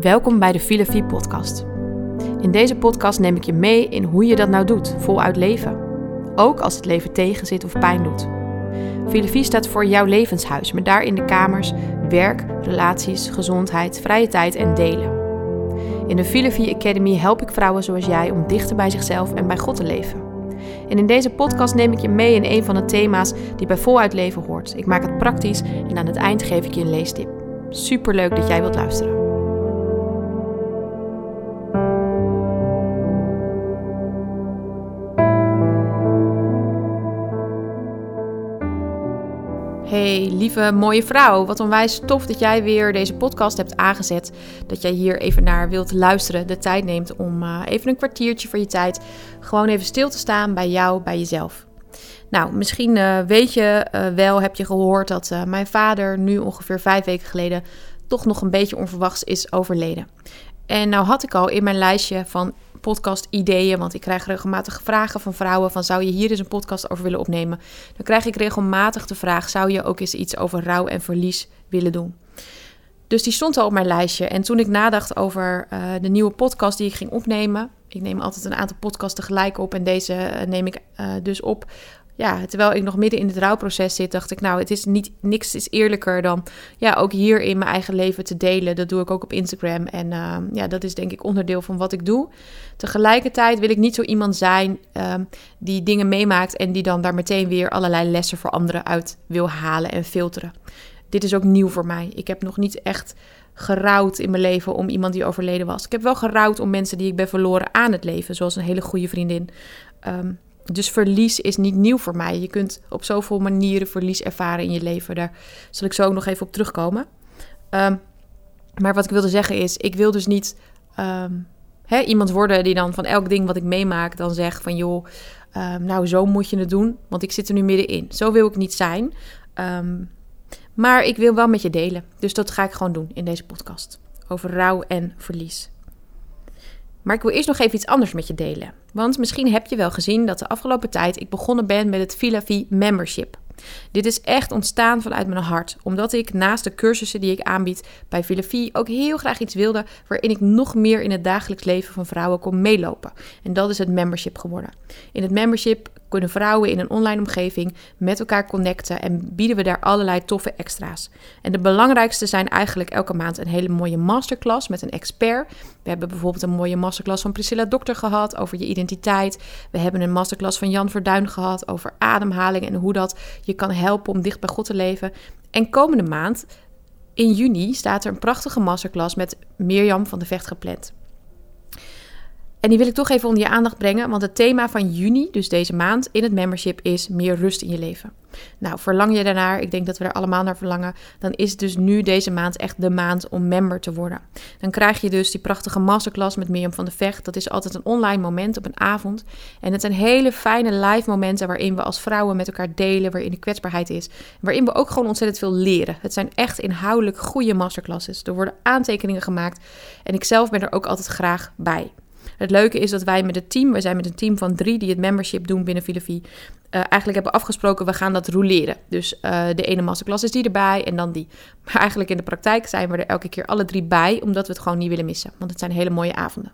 Welkom bij de Filofie podcast. In deze podcast neem ik je mee in hoe je dat nou doet, voluit leven. Ook als het leven tegenzit of pijn doet. Filofie staat voor jouw levenshuis, met daarin de kamers werk, relaties, gezondheid, vrije tijd en delen. In de Filofie Academy help ik vrouwen zoals jij om dichter bij zichzelf en bij God te leven. En in deze podcast neem ik je mee in een van de thema's die bij voluit leven hoort. Ik maak het praktisch en aan het eind geef ik je een leestip. Super leuk dat jij wilt luisteren. Hey, lieve mooie vrouw. Wat onwijs tof dat jij weer deze podcast hebt aangezet. Dat jij hier even naar wilt luisteren. De tijd neemt om uh, even een kwartiertje voor je tijd. Gewoon even stil te staan bij jou, bij jezelf. Nou, misschien uh, weet je uh, wel, heb je gehoord dat mijn vader nu ongeveer vijf weken geleden toch nog een beetje onverwachts is overleden. En nou had ik al in mijn lijstje van podcast ideeën, want ik krijg regelmatig vragen van vrouwen van zou je hier eens een podcast over willen opnemen? Dan krijg ik regelmatig de vraag, zou je ook eens iets over rouw en verlies willen doen? Dus die stond al op mijn lijstje. En toen ik nadacht over uh, de nieuwe podcast die ik ging opnemen. Ik neem altijd een aantal podcasts tegelijk op. En deze uh, neem ik uh, dus op ja, terwijl ik nog midden in het rouwproces zit, dacht ik, nou, het is niet, niks is eerlijker dan ja, ook hier in mijn eigen leven te delen. Dat doe ik ook op Instagram. En uh, ja, dat is denk ik onderdeel van wat ik doe. Tegelijkertijd wil ik niet zo iemand zijn uh, die dingen meemaakt en die dan daar meteen weer allerlei lessen voor anderen uit wil halen en filteren. Dit is ook nieuw voor mij. Ik heb nog niet echt gerouwd in mijn leven om iemand die overleden was. Ik heb wel gerouwd om mensen die ik ben verloren aan het leven, zoals een hele goede vriendin. Um, dus verlies is niet nieuw voor mij. Je kunt op zoveel manieren verlies ervaren in je leven. Daar zal ik zo ook nog even op terugkomen. Um, maar wat ik wilde zeggen is, ik wil dus niet um, hè, iemand worden die dan van elk ding wat ik meemaak dan zegt van joh, um, nou zo moet je het doen, want ik zit er nu middenin. Zo wil ik niet zijn. maar ik wil wel met je delen. Dus dat ga ik gewoon doen in deze podcast. Over rouw en verlies. Maar ik wil eerst nog even iets anders met je delen. Want misschien heb je wel gezien dat de afgelopen tijd ik begonnen ben met het Filavi Membership. Dit is echt ontstaan vanuit mijn hart, omdat ik naast de cursussen die ik aanbied bij Filofie ook heel graag iets wilde waarin ik nog meer in het dagelijks leven van vrouwen kon meelopen. En dat is het membership geworden. In het membership kunnen vrouwen in een online omgeving met elkaar connecten en bieden we daar allerlei toffe extra's. En de belangrijkste zijn eigenlijk elke maand een hele mooie masterclass met een expert. We hebben bijvoorbeeld een mooie masterclass van Priscilla Dokter gehad over je identiteit. We hebben een masterclass van Jan Verduin gehad over ademhaling en hoe dat je kan helpen om dicht bij God te leven. En komende maand, in juni, staat er een prachtige masterclass met Mirjam van de Vecht gepland. En die wil ik toch even onder je aandacht brengen, want het thema van juni, dus deze maand, in het membership is meer rust in je leven. Nou, verlang je daarnaar, ik denk dat we er allemaal naar verlangen, dan is dus nu deze maand echt de maand om member te worden. Dan krijg je dus die prachtige masterclass met Mirjam van de Vecht. Dat is altijd een online moment op een avond. En het zijn hele fijne live momenten waarin we als vrouwen met elkaar delen, waarin de kwetsbaarheid is. Waarin we ook gewoon ontzettend veel leren. Het zijn echt inhoudelijk goede masterclasses. Er worden aantekeningen gemaakt en ik zelf ben er ook altijd graag bij. Het leuke is dat wij met het team, we zijn met een team van drie die het membership doen binnen Filofie, uh, eigenlijk hebben afgesproken, we gaan dat roleren. Dus uh, de ene masterclass is die erbij en dan die. Maar eigenlijk in de praktijk zijn we er elke keer alle drie bij, omdat we het gewoon niet willen missen. Want het zijn hele mooie avonden.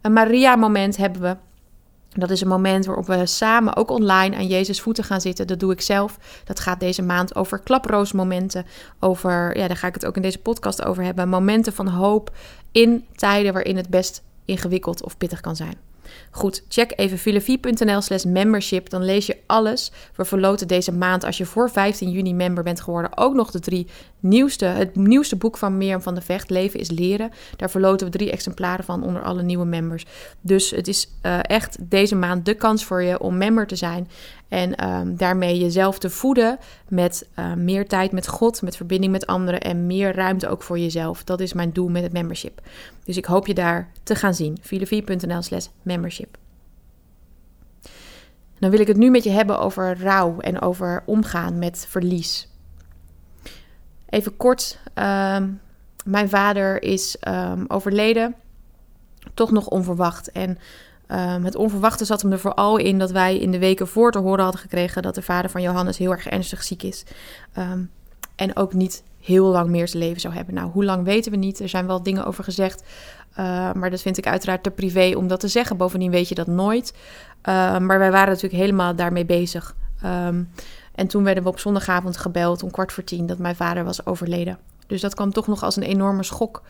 Een Maria-moment hebben we. Dat is een moment waarop we samen ook online aan Jezus voeten gaan zitten. Dat doe ik zelf. Dat gaat deze maand over klaproosmomenten. Over, ja, daar ga ik het ook in deze podcast over hebben. Momenten van hoop in tijden waarin het best ingewikkeld of pittig kan zijn. Goed, check even filofie.nl slash membership. Dan lees je alles. We verloten deze maand, als je voor 15 juni member bent geworden, ook nog de drie nieuwste, het nieuwste boek van Mirjam van de Vecht, Leven is Leren. Daar verloten we drie exemplaren van onder alle nieuwe members. Dus het is uh, echt deze maand de kans voor je om member te zijn. En um, daarmee jezelf te voeden met uh, meer tijd met God, met verbinding met anderen en meer ruimte ook voor jezelf. Dat is mijn doel met het membership. Dus ik hoop je daar te gaan zien. filofie.nl slash membership. Dan wil ik het nu met je hebben over rouw en over omgaan met verlies. Even kort, um, mijn vader is um, overleden, toch nog onverwacht. En um, het onverwachte zat hem er vooral in dat wij in de weken voor te horen hadden gekregen dat de vader van Johannes heel erg ernstig ziek is. En ook niet heel lang meer te leven zou hebben. Nou, hoe lang weten we niet. Er zijn wel dingen over gezegd. Uh, maar dat vind ik uiteraard te privé om dat te zeggen. Bovendien weet je dat nooit. Maar wij waren natuurlijk helemaal daarmee bezig. En toen werden we op zondagavond gebeld om kwart voor tien dat mijn vader was overleden. Dus dat kwam toch nog als een enorme schok.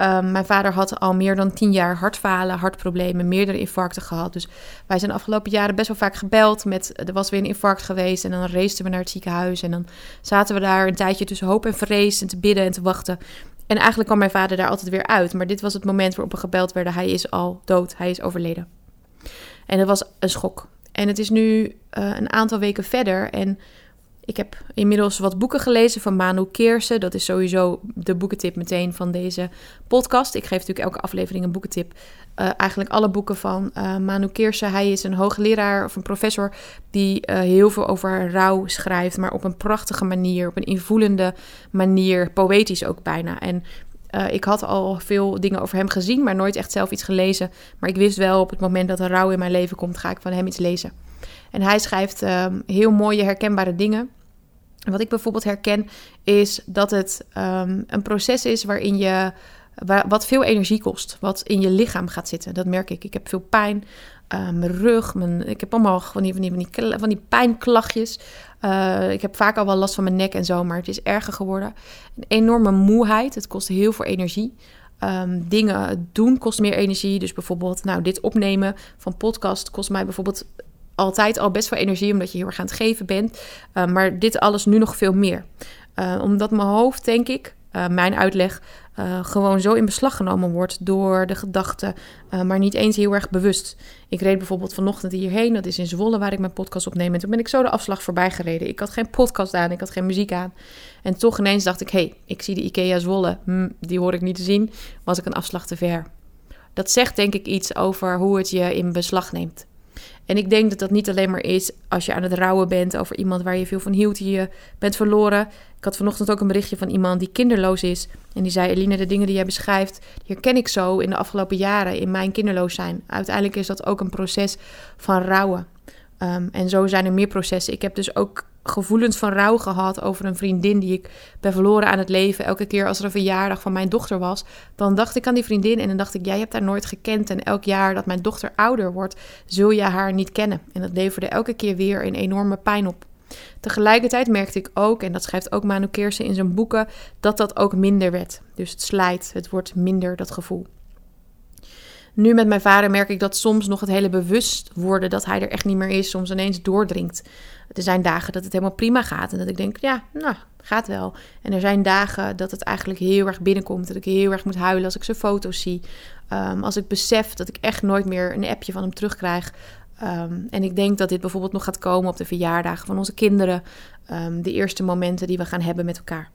Um, mijn vader had al meer dan tien jaar hartfalen, hartproblemen, meerdere infarcten gehad. Dus wij zijn de afgelopen jaren best wel vaak gebeld met... er was weer een infarct geweest en dan raceten we naar het ziekenhuis. En dan zaten we daar een tijdje tussen hoop en vrees en te bidden en te wachten. En eigenlijk kwam mijn vader daar altijd weer uit. Maar dit was het moment waarop we gebeld werden. Hij is al dood, hij is overleden. En dat was een schok. En het is nu uh, een aantal weken verder en ik heb inmiddels wat boeken gelezen van Manu Keersen. Dat is sowieso de boekentip meteen van deze podcast. Ik geef natuurlijk elke aflevering een boekentip. Uh, eigenlijk alle boeken van uh, Manu Keersen. Hij is een hoogleraar of een professor die heel veel over rouw schrijft. Maar op een prachtige manier, op een invoelende manier. Poëtisch ook bijna. En ik had al veel dingen over hem gezien, maar nooit echt zelf iets gelezen. Maar ik wist wel op het moment dat er rouw in mijn leven komt, ga ik van hem iets lezen. En hij schrijft ehm, heel mooie, herkenbare dingen. Wat ik bijvoorbeeld herken is dat het um, een proces is waarin je wat veel energie kost, wat in je lichaam gaat zitten. Dat merk ik. Ik heb veel pijn, uh, mijn rug, mijn, ik heb allemaal van die, van die, van die, van pijnklachtjes. Uh, ik heb vaak al wel last van mijn nek en zo, maar het is erger geworden. Een enorme moeheid. Het kost heel veel energie. Um, dingen doen kost meer energie. Dus bijvoorbeeld, nou, dit opnemen van podcast kost mij bijvoorbeeld altijd al best veel energie, omdat je heel erg aan het geven bent. Uh, maar dit alles nu nog veel meer. Omdat mijn hoofd, denk ik, mijn uitleg, gewoon zo in beslag genomen wordt door de gedachten, maar niet eens heel erg bewust. Ik reed bijvoorbeeld vanochtend hierheen, dat is in Zwolle waar ik mijn podcast opneem. En toen ben ik zo de afslag voorbij gereden. Ik had geen podcast aan, ik had geen muziek aan. En toch ineens dacht ik, hé, hey, ik zie de IKEA Zwolle, hm, die hoor ik niet te zien, was ik een afslag te ver. Dat zegt denk ik iets over hoe het je in beslag neemt. En ik denk dat dat niet alleen maar is als je aan het rouwen bent over iemand waar je veel van hield, die je bent verloren. Ik had vanochtend ook een berichtje van iemand die kinderloos is. En die zei: Eline, de dingen die jij beschrijft, die herken ik zo in de afgelopen jaren in mijn kinderloos zijn. Uiteindelijk is dat ook een proces van rouwen. Um, en zo zijn er meer processen. Ik heb dus ook gevoelens van rouw gehad over een vriendin die ik ben verloren aan het leven. Elke keer als er een verjaardag van mijn dochter was, dan dacht ik aan die vriendin en dan dacht ik, jij hebt haar nooit gekend. En elk jaar dat mijn dochter ouder wordt, zul je haar niet kennen. En dat leverde elke keer weer een enorme pijn op. Tegelijkertijd merkte ik ook, en dat schrijft ook Manu Keersen in zijn boeken, dat dat ook minder werd. Dus het slijt, het wordt minder dat gevoel. Nu met mijn vader merk ik dat soms nog het hele bewust worden dat hij er echt niet meer is, soms ineens doordringt. Er zijn dagen dat het helemaal prima gaat en dat ik denk, ja, nou, gaat wel. En er zijn dagen dat het eigenlijk heel erg binnenkomt, dat ik heel erg moet huilen als ik zijn foto's zie. Um, als ik besef dat ik echt nooit meer een appje van hem terugkrijg. Um, en ik denk dat dit bijvoorbeeld nog gaat komen op de verjaardagen van onze kinderen. Um, de eerste momenten die we gaan hebben met elkaar.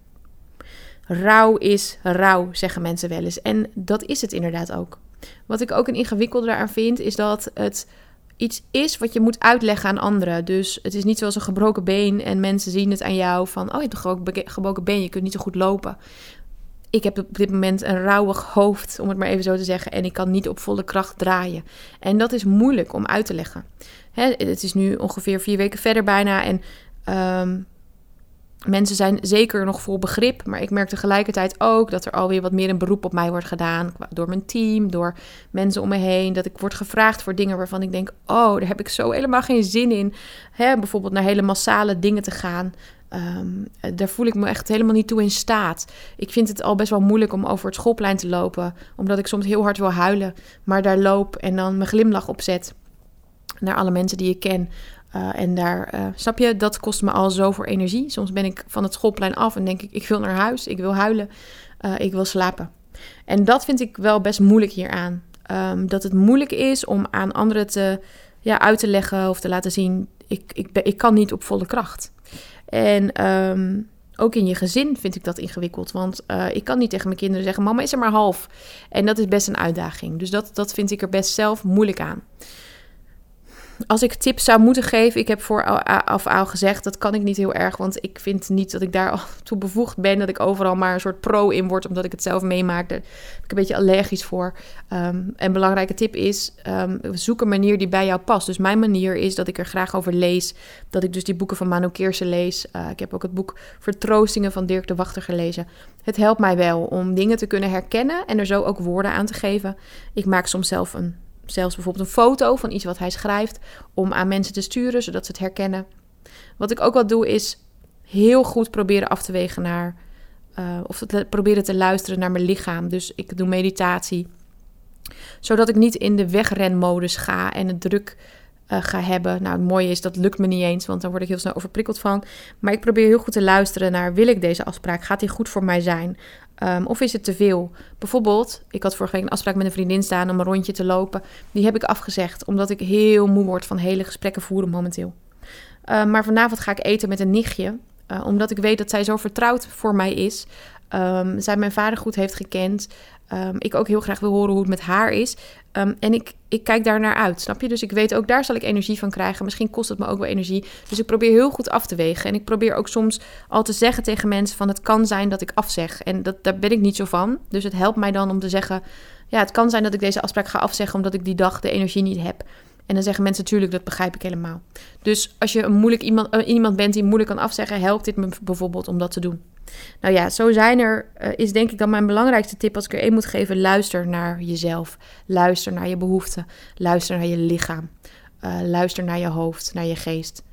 Rouw is rouw, zeggen mensen wel eens. En dat is het inderdaad ook. Wat ik ook een ingewikkelde daaraan vind, is dat het iets is wat je moet uitleggen aan anderen. Dus het is niet zoals een gebroken been en mensen zien het aan jou van... oh, je hebt een gebroken been, je kunt niet zo goed lopen. Ik heb op dit moment een rauwig hoofd, om het maar even zo te zeggen... en ik kan niet op volle kracht draaien. En dat is moeilijk om uit te leggen. Hè, het is nu ongeveer vier weken verder bijna en... Um, Mensen zijn zeker nog vol begrip, maar ik merk tegelijkertijd ook dat er alweer wat meer een beroep op mij wordt gedaan. Door mijn team, door mensen om me heen. Dat ik word gevraagd voor dingen waarvan ik denk: oh, daar heb ik zo helemaal geen zin in. Hè, bijvoorbeeld naar hele massale dingen te gaan. Um, daar voel ik me echt helemaal niet toe in staat. Ik vind het al best wel moeilijk om over het schoolplein te lopen, omdat ik soms heel hard wil huilen, maar daar loop en dan mijn glimlach opzet naar alle mensen die ik ken. Uh, en daar, uh, snap je, dat kost me al zoveel energie. Soms ben ik van het schoolplein af en denk ik, ik wil naar huis, ik wil huilen, uh, ik wil slapen. En dat vind ik wel best moeilijk hieraan. Um, dat het moeilijk is om aan anderen te, ja, uit te leggen of te laten zien, ik, ik, ben, ik kan niet op volle kracht. En um, ook in je gezin vind ik dat ingewikkeld. Want ik kan niet tegen mijn kinderen zeggen, mama is er maar half. En dat is best een uitdaging. Dus dat, dat vind ik er best zelf moeilijk aan. Als ik tips zou moeten geven, ik heb voor af al gezegd, dat kan ik niet heel erg, want ik vind niet dat ik daar al toe bevoegd ben, dat ik overal maar een soort pro in word, omdat ik het zelf meemaak. Daar ben ik een beetje allergisch voor. Um, en belangrijke tip is, um, zoek een manier die bij jou past. Dus mijn manier is dat ik er graag over lees, dat ik dus die boeken van Manu Keersen lees. Uh, ik heb ook het boek Vertroostingen van Dirk de Wachter gelezen. Het helpt mij wel om dingen te kunnen herkennen en er zo ook woorden aan te geven. Ik maak soms zelf een zelfs bijvoorbeeld een foto van iets wat hij schrijft om aan mensen te sturen, zodat ze het herkennen. Wat ik ook wel doe is heel goed proberen af te wegen naar, uh, of te, proberen te luisteren naar mijn lichaam. Dus ik doe meditatie, zodat ik niet in de wegrenmodus ga en het druk uh, ga hebben. Nou, het mooie is dat lukt me niet eens, want dan word ik heel snel overprikkeld van. Maar ik probeer heel goed te luisteren naar: wil ik deze afspraak? Gaat die goed voor mij zijn? Um, of is het te veel? Bijvoorbeeld, ik had vorige week een afspraak met een vriendin staan om een rondje te lopen. Die heb ik afgezegd, omdat ik heel moe word van hele gesprekken voeren momenteel. Um, maar vanavond ga ik eten met een nichtje, uh, omdat ik weet dat zij zo vertrouwd voor mij is. Um, zij mijn vader goed heeft gekend. Um, ik ook heel graag wil horen hoe het met haar is. Um, en ik, ik kijk daar naar uit, snap je? Dus ik weet ook, daar zal ik energie van krijgen. Misschien kost het me ook wel energie. Dus ik probeer heel goed af te wegen. En ik probeer ook soms al te zeggen tegen mensen van... het kan zijn dat ik afzeg. En dat, daar ben ik niet zo van. Dus het helpt mij dan om te zeggen... ja, het kan zijn dat ik deze afspraak ga afzeggen... omdat ik die dag de energie niet heb. En dan zeggen mensen natuurlijk, dat begrijp ik helemaal. Dus als je een moeilijk iemand, uh, iemand bent die moeilijk kan afzeggen... helpt dit me bijvoorbeeld om dat te doen. Nou ja, zo zijn er, uh, is denk ik dan mijn belangrijkste tip als ik er één moet geven. Luister naar jezelf. Luister naar je behoeften. Luister naar je lichaam. Uh, luister naar je hoofd, naar je geest.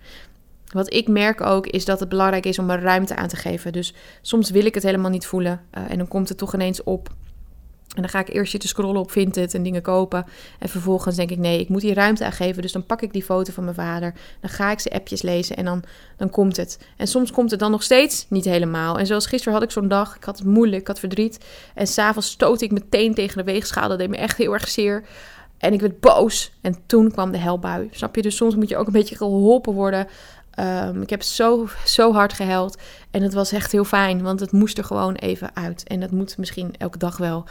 Wat ik merk ook is dat het belangrijk is om er ruimte aan te geven. Dus soms wil ik het helemaal niet voelen uh, en dan komt het toch ineens op. En dan ga ik eerst zitten scrollen op Vinted en dingen kopen. En vervolgens denk ik, nee, ik moet hier ruimte aan geven. Dus dan pak ik die foto van mijn vader. Dan ga ik ze appjes lezen en dan, dan komt het. En soms komt het dan nog steeds niet helemaal. En zoals gisteren had ik zo'n dag. Ik had het moeilijk, ik had verdriet. En s'avonds stootte ik meteen tegen de weegschaal. Dat deed me echt heel erg zeer. En ik werd boos. En toen kwam de helbui. Snap je? Dus soms moet je ook een beetje geholpen worden Um, ik heb zo, zo hard gehuild. En het was echt heel fijn, want het moest er gewoon even uit. En dat moet misschien elke dag wel.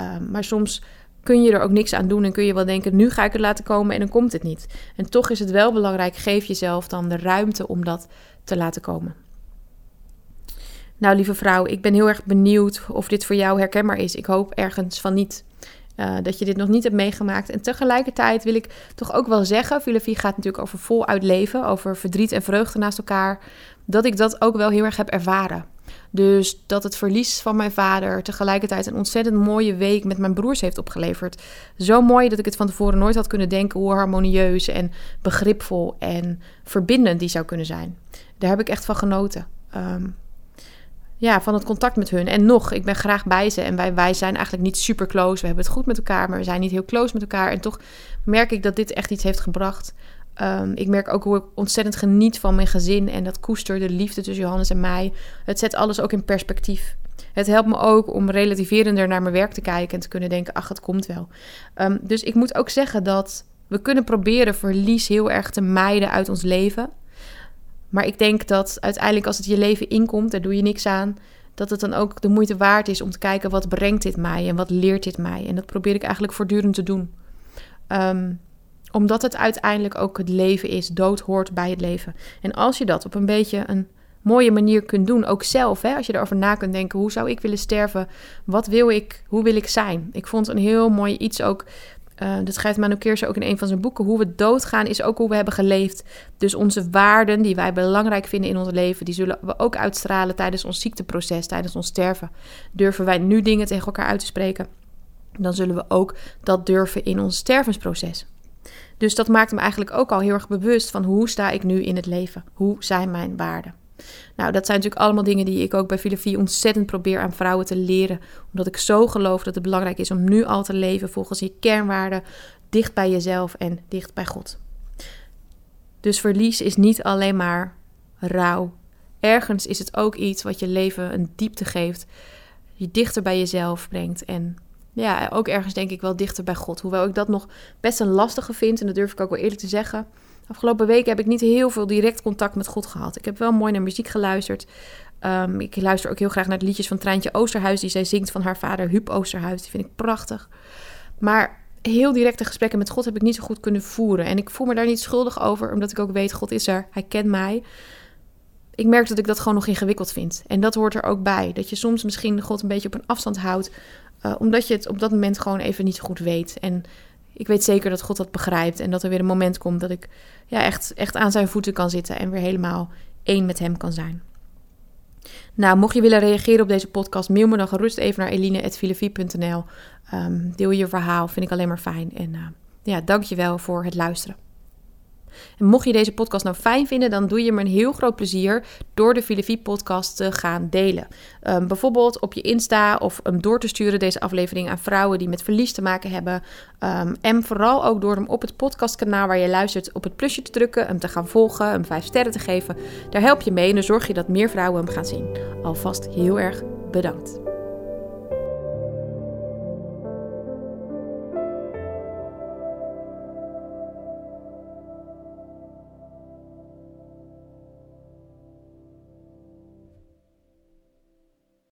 Um, maar soms kun je er ook niks aan doen en kun je wel denken: nu ga ik het laten komen en dan komt het niet. En toch is het wel belangrijk: geef jezelf dan de ruimte om dat te laten komen. Nou, lieve vrouw, ik ben heel erg benieuwd of dit voor jou herkenbaar is. Ik hoop ergens van niet. Uh, dat je dit nog niet hebt meegemaakt. En tegelijkertijd wil ik toch ook wel zeggen: filosofie gaat natuurlijk over voluit leven, over verdriet en vreugde naast elkaar. Dat ik dat ook wel heel erg heb ervaren. Dus dat het verlies van mijn vader tegelijkertijd een ontzettend mooie week met mijn broers heeft opgeleverd. Zo mooi dat ik het van tevoren nooit had kunnen denken hoe harmonieus en begripvol en verbindend die zou kunnen zijn. Daar heb ik echt van genoten. Um, ja, van het contact met hun. En nog, ik ben graag bij ze. En wij, wij zijn eigenlijk niet super close. We hebben het goed met elkaar, maar we zijn niet heel close met elkaar. En toch merk ik dat dit echt iets heeft gebracht. Um, ik merk ook hoe ik ontzettend geniet van mijn gezin. En dat koester de liefde tussen Johannes en mij. Het zet alles ook in perspectief. Het helpt me ook om relativerender naar mijn werk te kijken en te kunnen denken: ach, het komt wel. Um, dus ik moet ook zeggen dat we kunnen proberen verlies heel erg te mijden uit ons leven. Maar ik denk dat uiteindelijk als het je leven inkomt, daar doe je niks aan, dat het dan ook de moeite waard is om te kijken wat brengt dit mij en wat leert dit mij. En dat probeer ik eigenlijk voortdurend te doen. Um, omdat het uiteindelijk ook het leven is, dood hoort bij het leven. En als je dat op een beetje een mooie manier kunt doen, ook zelf, hè, als je erover na kunt denken, hoe zou ik willen sterven? Wat wil ik? Hoe wil ik zijn? Ik vond een heel mooi iets ook uh, dat schrijft Manu ook in een van zijn boeken. Hoe we doodgaan is ook hoe we hebben geleefd. Dus onze waarden die wij belangrijk vinden in ons leven, die zullen we ook uitstralen tijdens ons ziekteproces, tijdens ons sterven. Durven wij nu dingen tegen elkaar uit te spreken, dan zullen we ook dat durven in ons stervensproces. Dus dat maakt me eigenlijk ook al heel erg bewust van hoe sta ik nu in het leven? Hoe zijn mijn waarden? Nou, dat zijn natuurlijk allemaal dingen die ik ook bij filosofie ontzettend probeer aan vrouwen te leren. Omdat ik zo geloof dat het belangrijk is om nu al te leven volgens je kernwaarden, dicht bij jezelf en dicht bij God. Dus verlies is niet alleen maar rouw. Ergens is het ook iets wat je leven een diepte geeft, je dichter bij jezelf brengt en ja, ook ergens denk ik wel dichter bij God. Hoewel ik dat nog best een lastige vind en dat durf ik ook wel eerlijk te zeggen. Afgelopen weken heb ik niet heel veel direct contact met God gehad. Ik heb wel mooi naar muziek geluisterd. Um, ik luister ook heel graag naar de liedjes van Treintje Oosterhuis, die zij zingt van haar vader Huub Oosterhuis. Die vind ik prachtig. Maar heel directe gesprekken met God heb ik niet zo goed kunnen voeren. En ik voel me daar niet schuldig over, omdat ik ook weet, God is er, Hij kent mij. Ik merk dat ik dat gewoon nog ingewikkeld vind. En dat hoort er ook bij. Dat je soms misschien God een beetje op een afstand houdt, uh, omdat je het op dat moment gewoon even niet zo goed weet. En ik weet zeker dat God dat begrijpt en dat er weer een moment komt dat ik ja, echt, echt aan zijn voeten kan zitten en weer helemaal één met hem kan zijn. Nou, mocht je willen reageren op deze podcast, mail me dan gerust even naar eline.filofie.nl. Um, deel je verhaal, vind ik alleen maar fijn. En uh, ja, dankjewel voor het luisteren. En mocht je deze podcast nou fijn vinden, dan doe je me een heel groot plezier door de Filosofie podcast te gaan delen. Um, bijvoorbeeld op je Insta of um, door te sturen deze aflevering aan vrouwen die met verlies te maken hebben. Um, en vooral ook door hem op het podcastkanaal waar je luistert op het plusje te drukken, hem te gaan volgen, hem vijf sterren te geven. Daar help je mee en dan zorg je dat meer vrouwen hem gaan zien. Alvast heel erg bedankt.